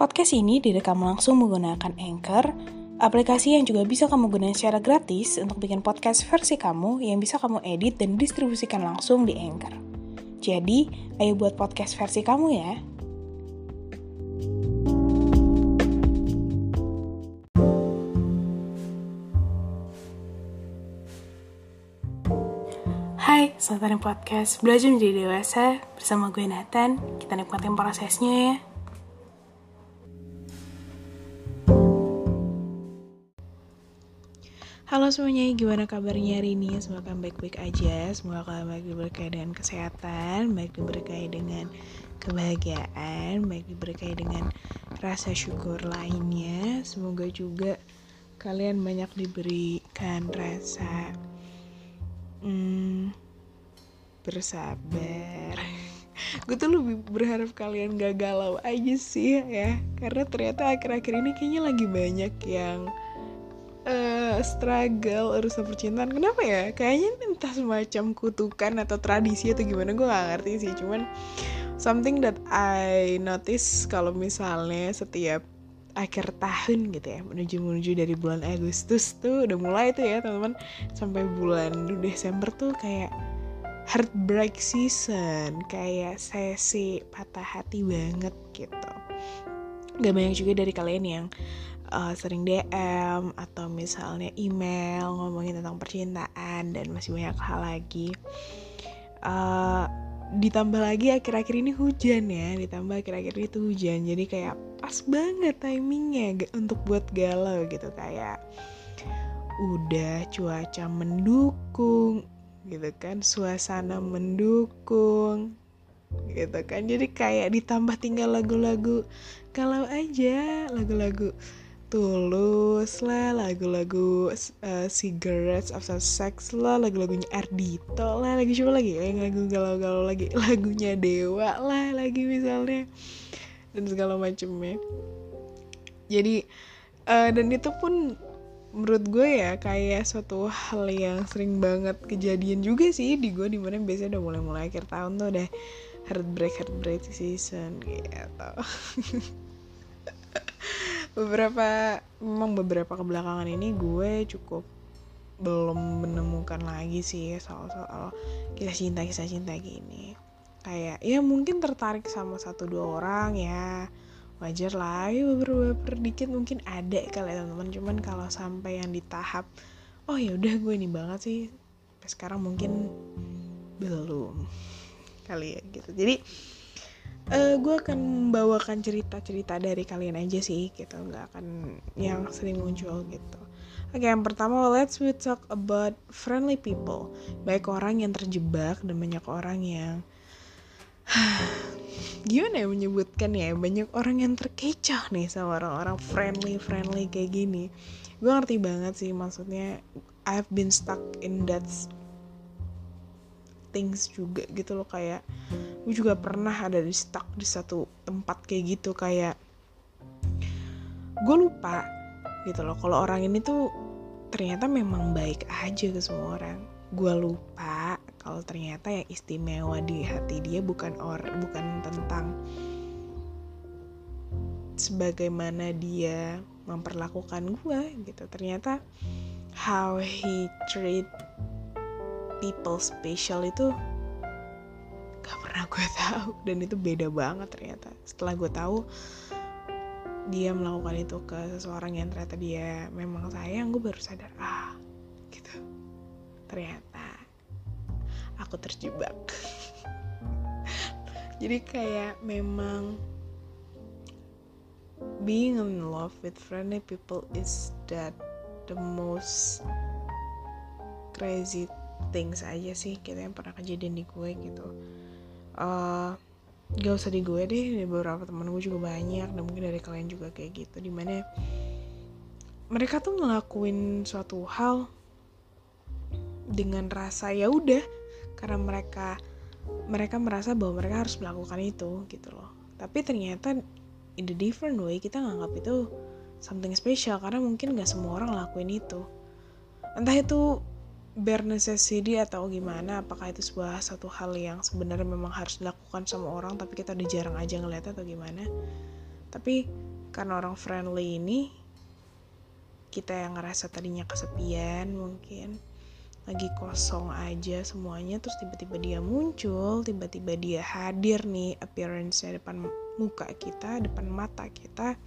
Podcast ini direkam langsung menggunakan Anchor, aplikasi yang juga bisa kamu gunakan secara gratis untuk bikin podcast versi kamu yang bisa kamu edit dan distribusikan langsung di Anchor. Jadi, ayo buat podcast versi kamu ya. Hai, selamat datang podcast Belajar Menjadi Dewasa bersama gue Nathan. Kita nikmatin prosesnya ya. Halo semuanya, gimana kabarnya hari ini? Semoga baik-baik aja. Semoga kalian baik diberkahi dengan kesehatan Baik diberkahi dengan kebahagiaan Baik diberkahi dengan rasa syukur lainnya. Semoga juga kalian banyak diberikan rasa hmm, bersabar. Gue tuh lebih berharap kalian gak galau aja sih ya. Karena ternyata akhir-akhir ini kayaknya lagi banyak yang uh, struggle urusan percintaan. Kenapa ya? Kayaknya entah semacam kutukan atau tradisi atau gimana gue gak ngerti sih. Cuman something that I notice kalau misalnya setiap akhir tahun gitu ya menuju menuju dari bulan Agustus tuh udah mulai tuh ya teman-teman. Sampai bulan Desember tuh kayak heartbreak season kayak sesi patah hati banget gitu. Gak banyak juga dari kalian yang uh, sering DM atau misalnya email ngomongin tentang percintaan dan masih banyak hal lagi. Uh, ditambah lagi akhir-akhir ini hujan ya ditambah akhir-akhir itu hujan. Jadi kayak pas banget timingnya untuk buat galau gitu kayak udah cuaca mendukung gitu kan suasana mendukung gitu kan. Jadi kayak ditambah tinggal lagu-lagu kalau aja lagu-lagu Tulus lah, lagu-lagu uh, Cigarettes After Sex lah, lagu-lagunya Ardito lah, lagi coba lagi yang lagu galau-galau lagi, lagunya Dewa lah lagi misalnya dan segala macamnya. Jadi uh, dan itu pun menurut gue ya kayak suatu hal yang sering banget kejadian juga sih di gue di mana biasanya udah mulai-mulai akhir tahun tuh udah heartbreak heartbreak season gitu. beberapa memang beberapa kebelakangan ini gue cukup belum menemukan lagi sih soal-soal kisah cinta kisah cinta gini. Kayak ya mungkin tertarik sama satu dua orang ya wajar lah. Ya beberapa dikit mungkin ada kali ya teman-teman. Cuman kalau sampai yang di tahap oh ya udah gue ini banget sih sampai sekarang mungkin belum kali ya gitu. Jadi uh, gue akan membawakan cerita-cerita dari kalian aja sih gitu nggak akan yang sering muncul gitu Oke, yang pertama let's we talk about friendly people. Baik orang yang terjebak dan banyak orang yang gimana ya menyebutkan ya banyak orang yang terkecoh nih sama orang-orang friendly friendly kayak gini. Gue ngerti banget sih maksudnya I've been stuck in that things juga gitu loh kayak gue juga pernah ada di stuck di satu tempat kayak gitu kayak gue lupa gitu loh kalau orang ini tuh ternyata memang baik aja ke semua orang. Gue lupa kalau ternyata yang istimewa di hati dia bukan or bukan tentang sebagaimana dia memperlakukan gue gitu. Ternyata how he treat people special itu gak pernah gue tahu. Dan itu beda banget ternyata. Setelah gue tahu dia melakukan itu ke seseorang yang ternyata dia memang sayang gue baru sadar ah gitu. Ternyata aku terjebak. Jadi kayak memang being in love with friendly people is that the most crazy things aja sih kita yang pernah kejadian di gue gitu. Uh, gak usah di gue deh di beberapa temen gue juga banyak dan mungkin dari kalian juga kayak gitu di mana mereka tuh ngelakuin suatu hal dengan rasa ya udah karena mereka mereka merasa bahwa mereka harus melakukan itu gitu loh. Tapi ternyata in the different way kita nganggap itu something special karena mungkin gak semua orang ngelakuin itu. Entah itu bare necessity atau gimana? Apakah itu sebuah satu hal yang sebenarnya memang harus dilakukan sama orang tapi kita udah jarang aja ngeliat atau gimana? Tapi karena orang friendly ini kita yang ngerasa tadinya kesepian mungkin lagi kosong aja semuanya terus tiba-tiba dia muncul tiba-tiba dia hadir nih appearance depan muka kita depan mata kita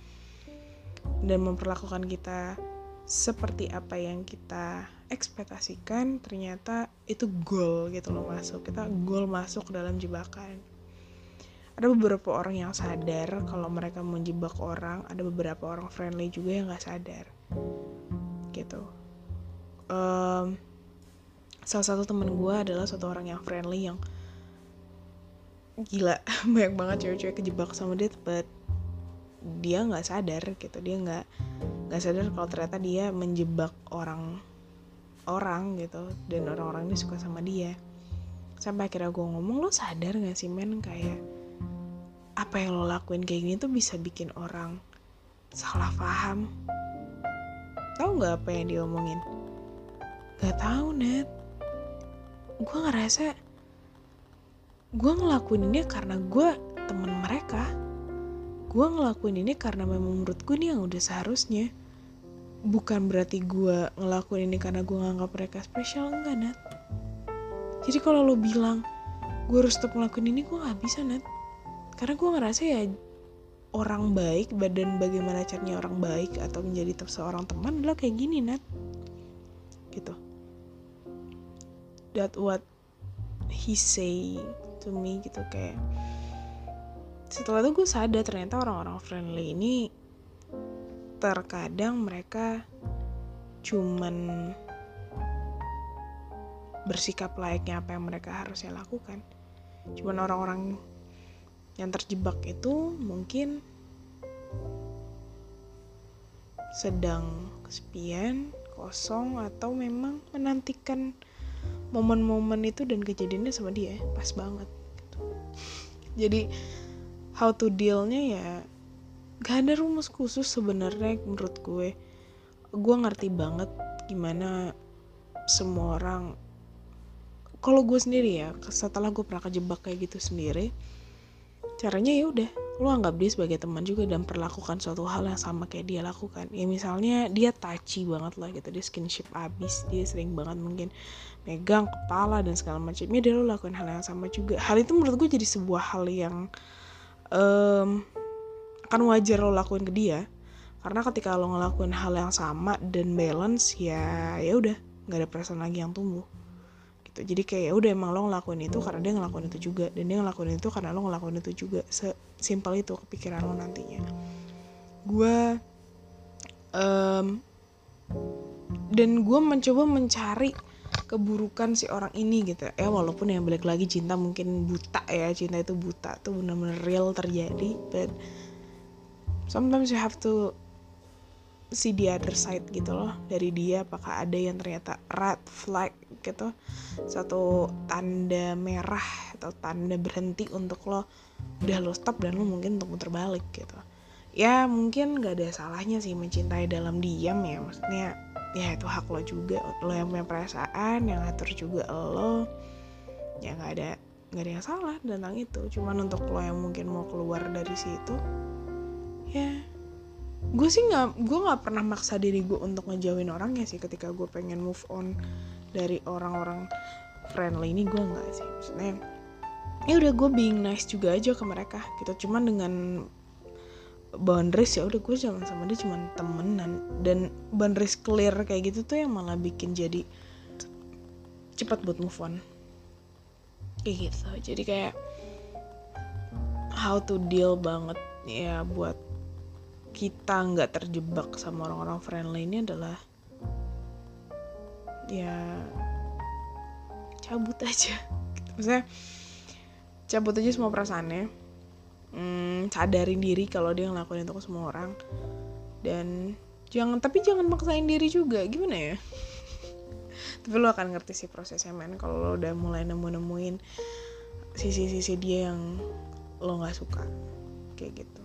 dan memperlakukan kita seperti apa yang kita ekspektasikan ternyata itu goal gitu loh masuk. Kita goal masuk dalam jebakan. Ada beberapa orang yang sadar kalau mereka menjebak orang. Ada beberapa orang friendly juga yang nggak sadar. Gitu. Um, salah satu temen gue adalah satu orang yang friendly yang gila. Banyak banget cewek-cewek kejebak sama dia but dia nggak sadar gitu. Dia nggak nggak sadar kalau ternyata dia menjebak orang orang gitu dan orang-orang ini suka sama dia. Sampai akhirnya gue ngomong lo sadar gak sih men kayak apa yang lo lakuin kayak gini tuh bisa bikin orang salah paham? Tahu nggak apa yang dia omongin Gak tahu net gue ngerasa gue ngelakuin ini karena gue temen mereka. Gue ngelakuin ini karena memang menurut gue ini yang udah seharusnya bukan berarti gue ngelakuin ini karena gue nganggap mereka spesial enggak Nat. Jadi kalau lo bilang gue harus tetap ngelakuin ini gue nggak bisa Nat. Karena gue ngerasa ya orang baik badan bagaimana caranya orang baik atau menjadi seorang teman adalah kayak gini Nat. Gitu. That what he say to me gitu kayak setelah itu gue sadar ternyata orang-orang friendly ini terkadang mereka cuman bersikap layaknya apa yang mereka harusnya lakukan cuman orang-orang yang terjebak itu mungkin sedang kesepian kosong atau memang menantikan momen-momen itu dan kejadiannya sama dia pas banget gitu. jadi how to dealnya ya gak ada rumus khusus sebenarnya menurut gue. Gue ngerti banget gimana semua orang kalau gue sendiri ya setelah gue pernah kejebak kayak gitu sendiri caranya ya udah lo anggap dia sebagai teman juga dan perlakukan suatu hal yang sama kayak dia lakukan. Ya misalnya dia touchy banget lah gitu dia skinship abis dia sering banget mungkin megang kepala dan segala macamnya dia lo lakukan hal yang sama juga. Hal itu menurut gue jadi sebuah hal yang um, akan wajar lo lakuin ke dia. Karena ketika lo ngelakuin hal yang sama dan balance ya ya udah nggak ada perasaan lagi yang tumbuh. Gitu. Jadi kayak ya udah emang lo ngelakuin itu karena dia ngelakuin itu juga. Dan dia ngelakuin itu karena lo ngelakuin itu juga. Sesimpel itu kepikiran lo nantinya. Gue um, dan gue mencoba mencari keburukan si orang ini gitu. Ya walaupun yang balik lagi cinta mungkin buta ya. Cinta itu buta tuh bener-bener real terjadi. But sometimes you have to see the other side gitu loh dari dia apakah ada yang ternyata red flag gitu. Satu tanda merah atau tanda berhenti untuk lo udah lo stop dan lo mungkin untuk muter balik gitu. Ya mungkin gak ada salahnya sih mencintai dalam diam ya maksudnya ya itu hak lo juga. Lo yang punya perasaan yang ngatur juga lo ya nggak ada nggak ada yang salah tentang itu. Cuman untuk lo yang mungkin mau keluar dari situ ya. Gue sih nggak gue nggak pernah maksa diri gue untuk ngejauhin orangnya sih ketika gue pengen move on dari orang-orang friendly ini gue nggak sih. Maksudnya ya udah gue being nice juga aja ke mereka gitu. Cuman dengan boundaries ya udah gue jangan sama dia cuman temenan. Dan boundaries clear kayak gitu tuh yang malah bikin jadi cepat buat move on. Kayak gitu. Jadi kayak how to deal banget ya buat kita nggak terjebak sama orang-orang friendly ini adalah ya cabut aja. Gitu. maksudnya cabut aja semua perasaannya. Hmm, sadarin diri kalau dia ngelakuin itu ke semua orang. Dan jangan tapi jangan maksain diri juga. Gimana ya? Tapi lo akan ngerti sih prosesnya men. Kalau lo udah mulai nemu-nemuin sisi-sisi dia yang lo nggak suka. Kayak gitu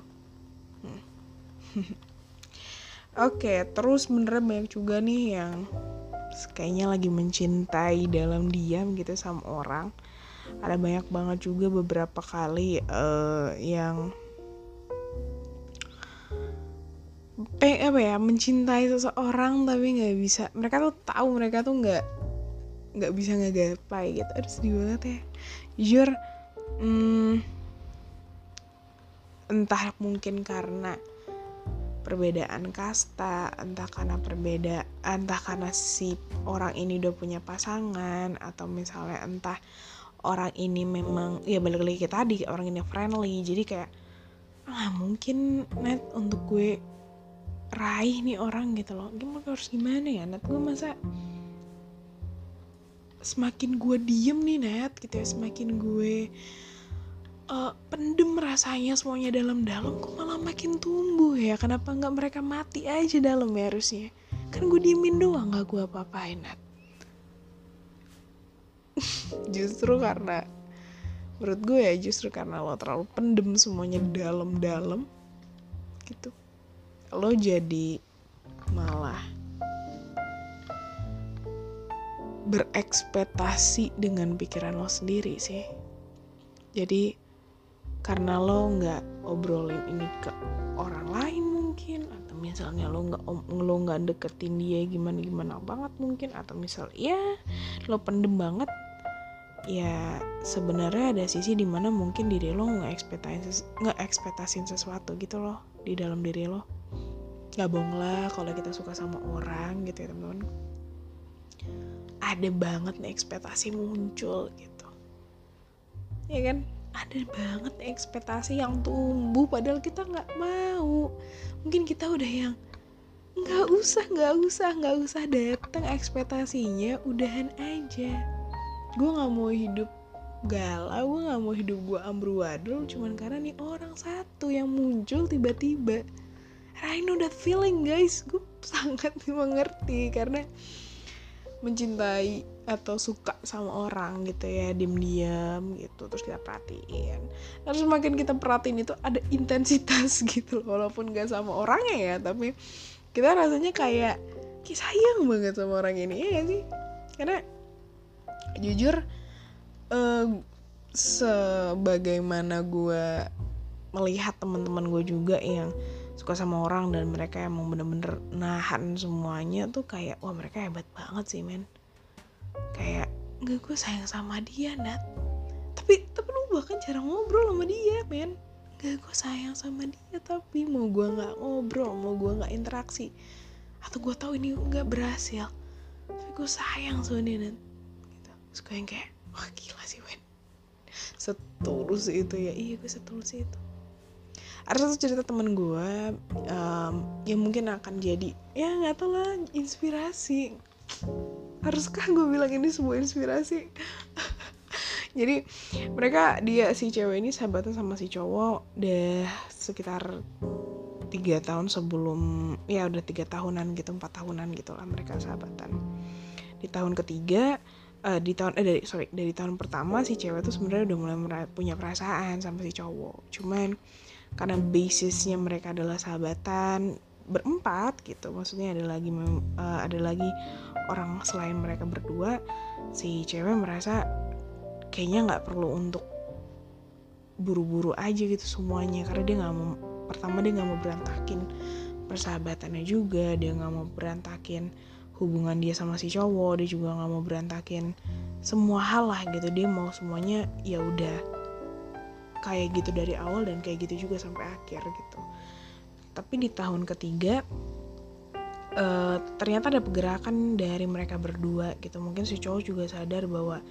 Oke, terus beneran banyak juga nih yang kayaknya lagi mencintai dalam diam gitu sama orang. Ada banyak banget juga beberapa kali uh, yang pe apa ya mencintai seseorang tapi nggak bisa mereka tuh tahu mereka tuh nggak nggak bisa ngegapai gitu aduh sedih banget ya jujur hmm, entah mungkin karena perbedaan kasta entah karena perbedaan entah karena si orang ini udah punya pasangan atau misalnya entah orang ini memang ya balik lagi tadi orang ini friendly. Jadi kayak ah mungkin net untuk gue raih nih orang gitu loh. Gimana harus gimana ya net gue masa semakin gue diem nih net gitu ya semakin gue uh, pendem rasanya semuanya dalam-dalam kok malah makin tumbuh ya? Kenapa nggak mereka mati aja dalam ya harusnya? Kan gue diemin doang nggak gue apa-apain net justru karena menurut gue ya justru karena lo terlalu pendem semuanya dalam-dalam gitu. Lo jadi malah berekspektasi dengan pikiran lo sendiri sih. Jadi karena lo nggak obrolin ini ke orang lain mungkin atau misalnya lo nggak lo nggak deketin dia gimana gimana banget mungkin atau misal ya lo pendem banget ya sebenarnya ada sisi di mana mungkin diri lo nggak ekspektasin nggak ekspektasin sesuatu gitu loh di dalam diri lo. Nggak bohong lah kalau kita suka sama orang gitu ya teman-teman. Ada banget nih ekspektasi muncul gitu. Ya kan ada banget ekspektasi yang tumbuh padahal kita nggak mau. Mungkin kita udah yang nggak usah nggak usah nggak usah datang ekspektasinya udahan aja. Gue nggak mau hidup galau gue nggak mau hidup gue amburadul cuman karena nih orang satu yang muncul tiba-tiba. I know that feeling guys. Gue sangat mengerti karena mencintai atau suka sama orang gitu ya diam-diam gitu terus kita perhatiin. Terus semakin kita perhatiin itu ada intensitas gitu walaupun gak sama orangnya ya tapi kita rasanya kayak kayak sayang banget sama orang ini ya sih? Karena jujur uh, sebagaimana gue melihat teman-teman gue juga yang suka sama orang dan mereka emang bener-bener nahan semuanya tuh kayak wah mereka hebat banget sih men kayak nggak gue sayang sama dia nat. Tapi tapi lu bahkan jarang ngobrol sama dia men. Gak gue sayang sama dia tapi mau gue nggak ngobrol mau gue nggak interaksi atau gue tahu ini nggak berhasil tapi gue sayang sama dia nat. Gitu. Terus gue yang kayak wah gila sih men. Setulus itu ya. Iya gue setulus itu. Ada satu cerita temen gue um, yang mungkin akan jadi ya nggak tahu lah inspirasi haruskah gue bilang ini sebuah inspirasi? Jadi mereka dia si cewek ini sahabatan sama si cowok deh sekitar tiga tahun sebelum ya udah tiga tahunan gitu empat tahunan gitu lah mereka sahabatan. Di tahun ketiga uh, di tahun eh dari sorry dari tahun pertama si cewek tuh sebenarnya udah mulai punya perasaan sama si cowok. Cuman karena basisnya mereka adalah sahabatan berempat gitu. Maksudnya ada lagi uh, ada lagi orang selain mereka berdua si cewek merasa kayaknya nggak perlu untuk buru-buru aja gitu semuanya karena dia nggak mau pertama dia nggak mau berantakin persahabatannya juga dia nggak mau berantakin hubungan dia sama si cowok dia juga nggak mau berantakin semua hal lah gitu. Dia mau semuanya ya udah kayak gitu dari awal dan kayak gitu juga sampai akhir gitu tapi di tahun ketiga uh, ternyata ada pergerakan dari mereka berdua gitu. Mungkin si cowok juga sadar bahwa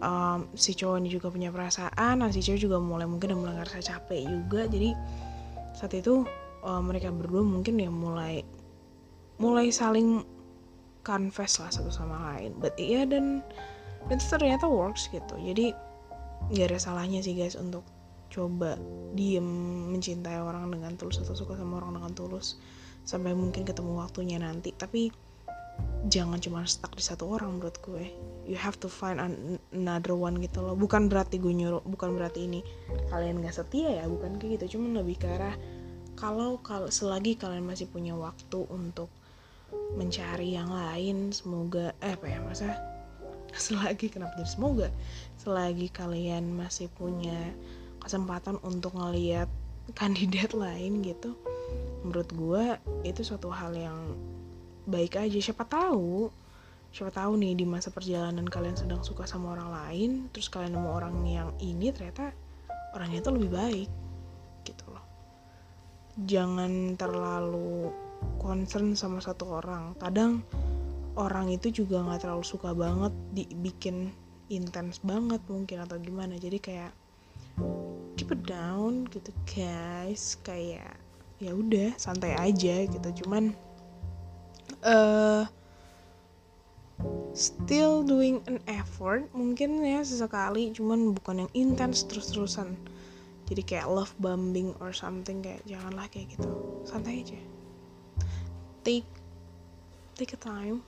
um, si cowok ini juga punya perasaan nah si cowok juga mulai mungkin udah mulai ngerasa capek juga. Jadi saat itu uh, mereka berdua mungkin ya mulai mulai saling confess lah satu sama lain. But iya dan dan ternyata works gitu. Jadi nggak ada salahnya sih guys untuk coba diem mencintai orang dengan tulus atau suka sama orang dengan tulus sampai mungkin ketemu waktunya nanti. Tapi jangan cuma stuck di satu orang menurut gue. You have to find another one gitu loh. Bukan berarti gue nyuruh bukan berarti ini kalian gak setia ya bukan kayak gitu. Cuman lebih ke arah kalau kalau selagi kalian masih punya waktu untuk mencari yang lain semoga eh apa ya masa selagi kenapa jadi semoga? Selagi kalian masih punya kesempatan untuk ngeliat kandidat lain gitu. Menurut gue itu suatu hal yang baik aja. Siapa tahu siapa tahu nih di masa perjalanan kalian sedang suka sama orang lain terus kalian nemu orang yang ini ternyata orangnya itu lebih baik gitu loh. Jangan terlalu concern sama satu orang. Kadang orang itu juga nggak terlalu suka banget dibikin intens banget mungkin atau gimana. Jadi kayak keep it down gitu guys. Kayak ya udah santai aja gitu. Cuman uh, still doing an effort mungkin ya sesekali cuman bukan yang intens terus-terusan. Jadi kayak love bombing or something kayak janganlah kayak gitu. Santai aja. Take take a time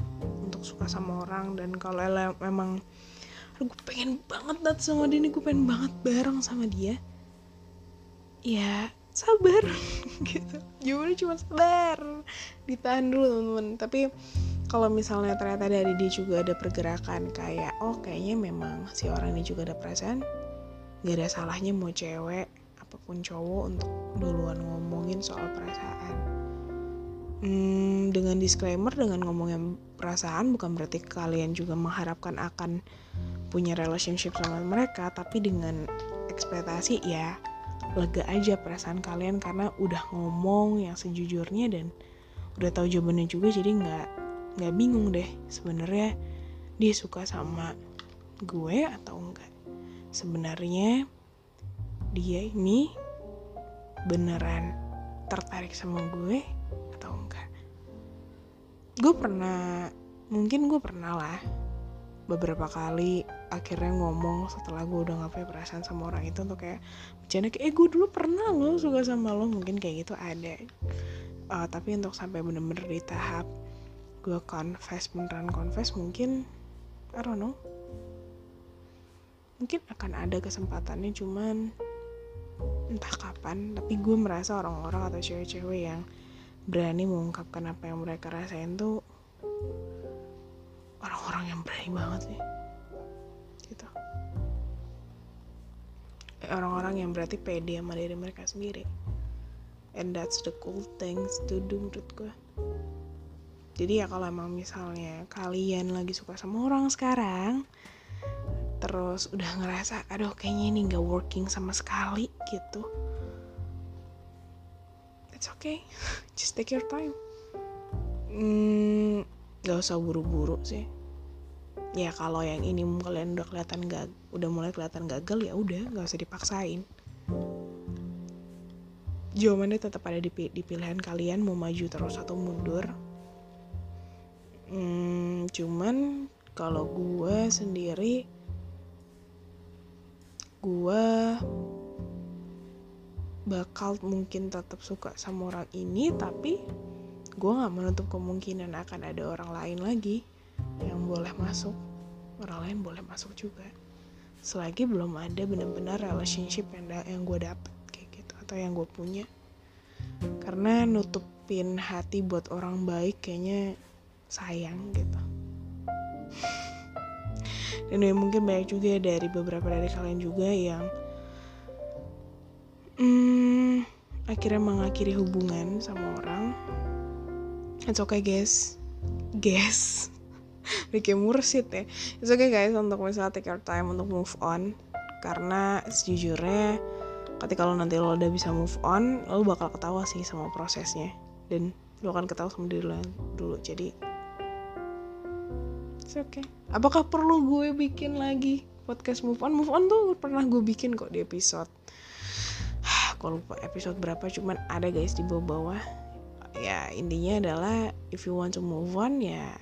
untuk suka sama orang dan kalau memang gue pengen banget dat sama dia nih. Gue pengen banget bareng sama dia. Ya sabar. Gitu. Jawabannya cuma sabar. Ditahan dulu teman-teman. Tapi kalau misalnya ternyata dari dia juga ada pergerakan kayak oh kayaknya memang si orang ini juga ada perasaan. Gak ada salahnya mau cewek apa pun cowok untuk duluan ngomongin soal perasaan. Hmm, dengan disclaimer dengan ngomongin perasaan bukan berarti kalian juga mengharapkan akan punya relationship sama mereka tapi dengan ekspektasi ya lega aja perasaan kalian karena udah ngomong yang sejujurnya dan udah tahu jawabannya juga jadi nggak nggak bingung deh sebenarnya dia suka sama gue atau enggak. Sebenarnya dia ini beneran tertarik sama gue atau enggak? Gue pernah mungkin gue pernah lah beberapa kali akhirnya ngomong setelah gue udah gak punya perasaan sama orang itu untuk kayak bercanda kayak eh gue dulu pernah lo suka sama lo. Mungkin kayak gitu ada. Uh, tapi untuk sampai bener-bener di tahap gue confess beneran confess mungkin I don't know. Mungkin akan ada kesempatannya cuman entah kapan. Tapi gue merasa orang-orang atau cewek-cewek yang berani mengungkapkan apa yang mereka rasain tuh orang-orang yang berani banget sih. Gitu. Orang-orang yang berarti pede sama diri mereka sendiri. And that's the cool things to do menurut gue jadi ya kalau emang misalnya kalian lagi suka sama orang sekarang terus udah ngerasa aduh kayaknya ini nggak working sama sekali gitu. It's okay. Just take your time. Hmm, gak usah buru-buru sih. Ya kalau yang ini kalian udah kelihatan gak udah mulai kelihatan gagal ya udah nggak usah dipaksain. Jawabannya tetap ada di, di pilihan kalian mau maju terus atau mundur. Hmm, cuman kalau gue sendiri gue bakal mungkin tetap suka sama orang ini tapi gue nggak menutup kemungkinan akan ada orang lain lagi yang boleh masuk. Orang lain boleh masuk juga. Selagi belum ada benar-benar relationship yang yang gue dapet kayak gitu atau yang gue punya. Karena nutupin hati buat orang baik kayaknya sayang gitu. Dan ya mungkin banyak juga dari beberapa dari kalian juga yang hmm, akhirnya mengakhiri hubungan sama orang it's okay guys. Guys bikin mursid ya. It's okay guys untuk misalnya take your time untuk move on. Karena sejujurnya ketika lo nanti lo udah bisa move on lo bakal ketawa sih sama prosesnya. Dan lo akan ketawa sama diri lo dulu. Jadi it's okay. Apakah perlu gue bikin lagi podcast move on? Move on tuh pernah gue bikin kok di episode. Kalau lupa episode berapa cuman ada guys di bawah-bawah ya intinya adalah if you want to move on ya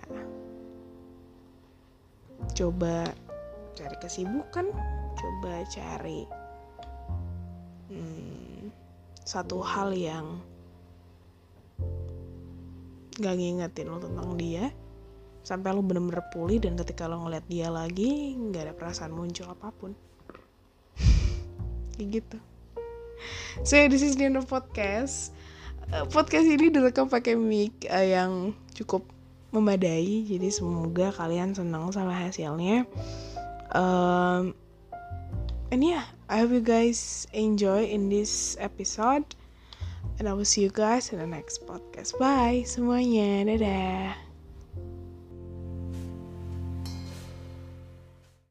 coba cari kesibukan coba cari hmm, satu hal yang gak ngingetin lo tentang dia sampai lo bener-bener pulih dan ketika lo ngeliat dia lagi nggak ada perasaan muncul apa pun. Kayak gitu. So this is the end of podcast podcast ini direkam pakai mic uh, yang cukup memadai jadi semoga kalian senang sama hasilnya um, and yeah I hope you guys enjoy in this episode And I will see you guys in the next podcast. Bye semuanya. Dadah.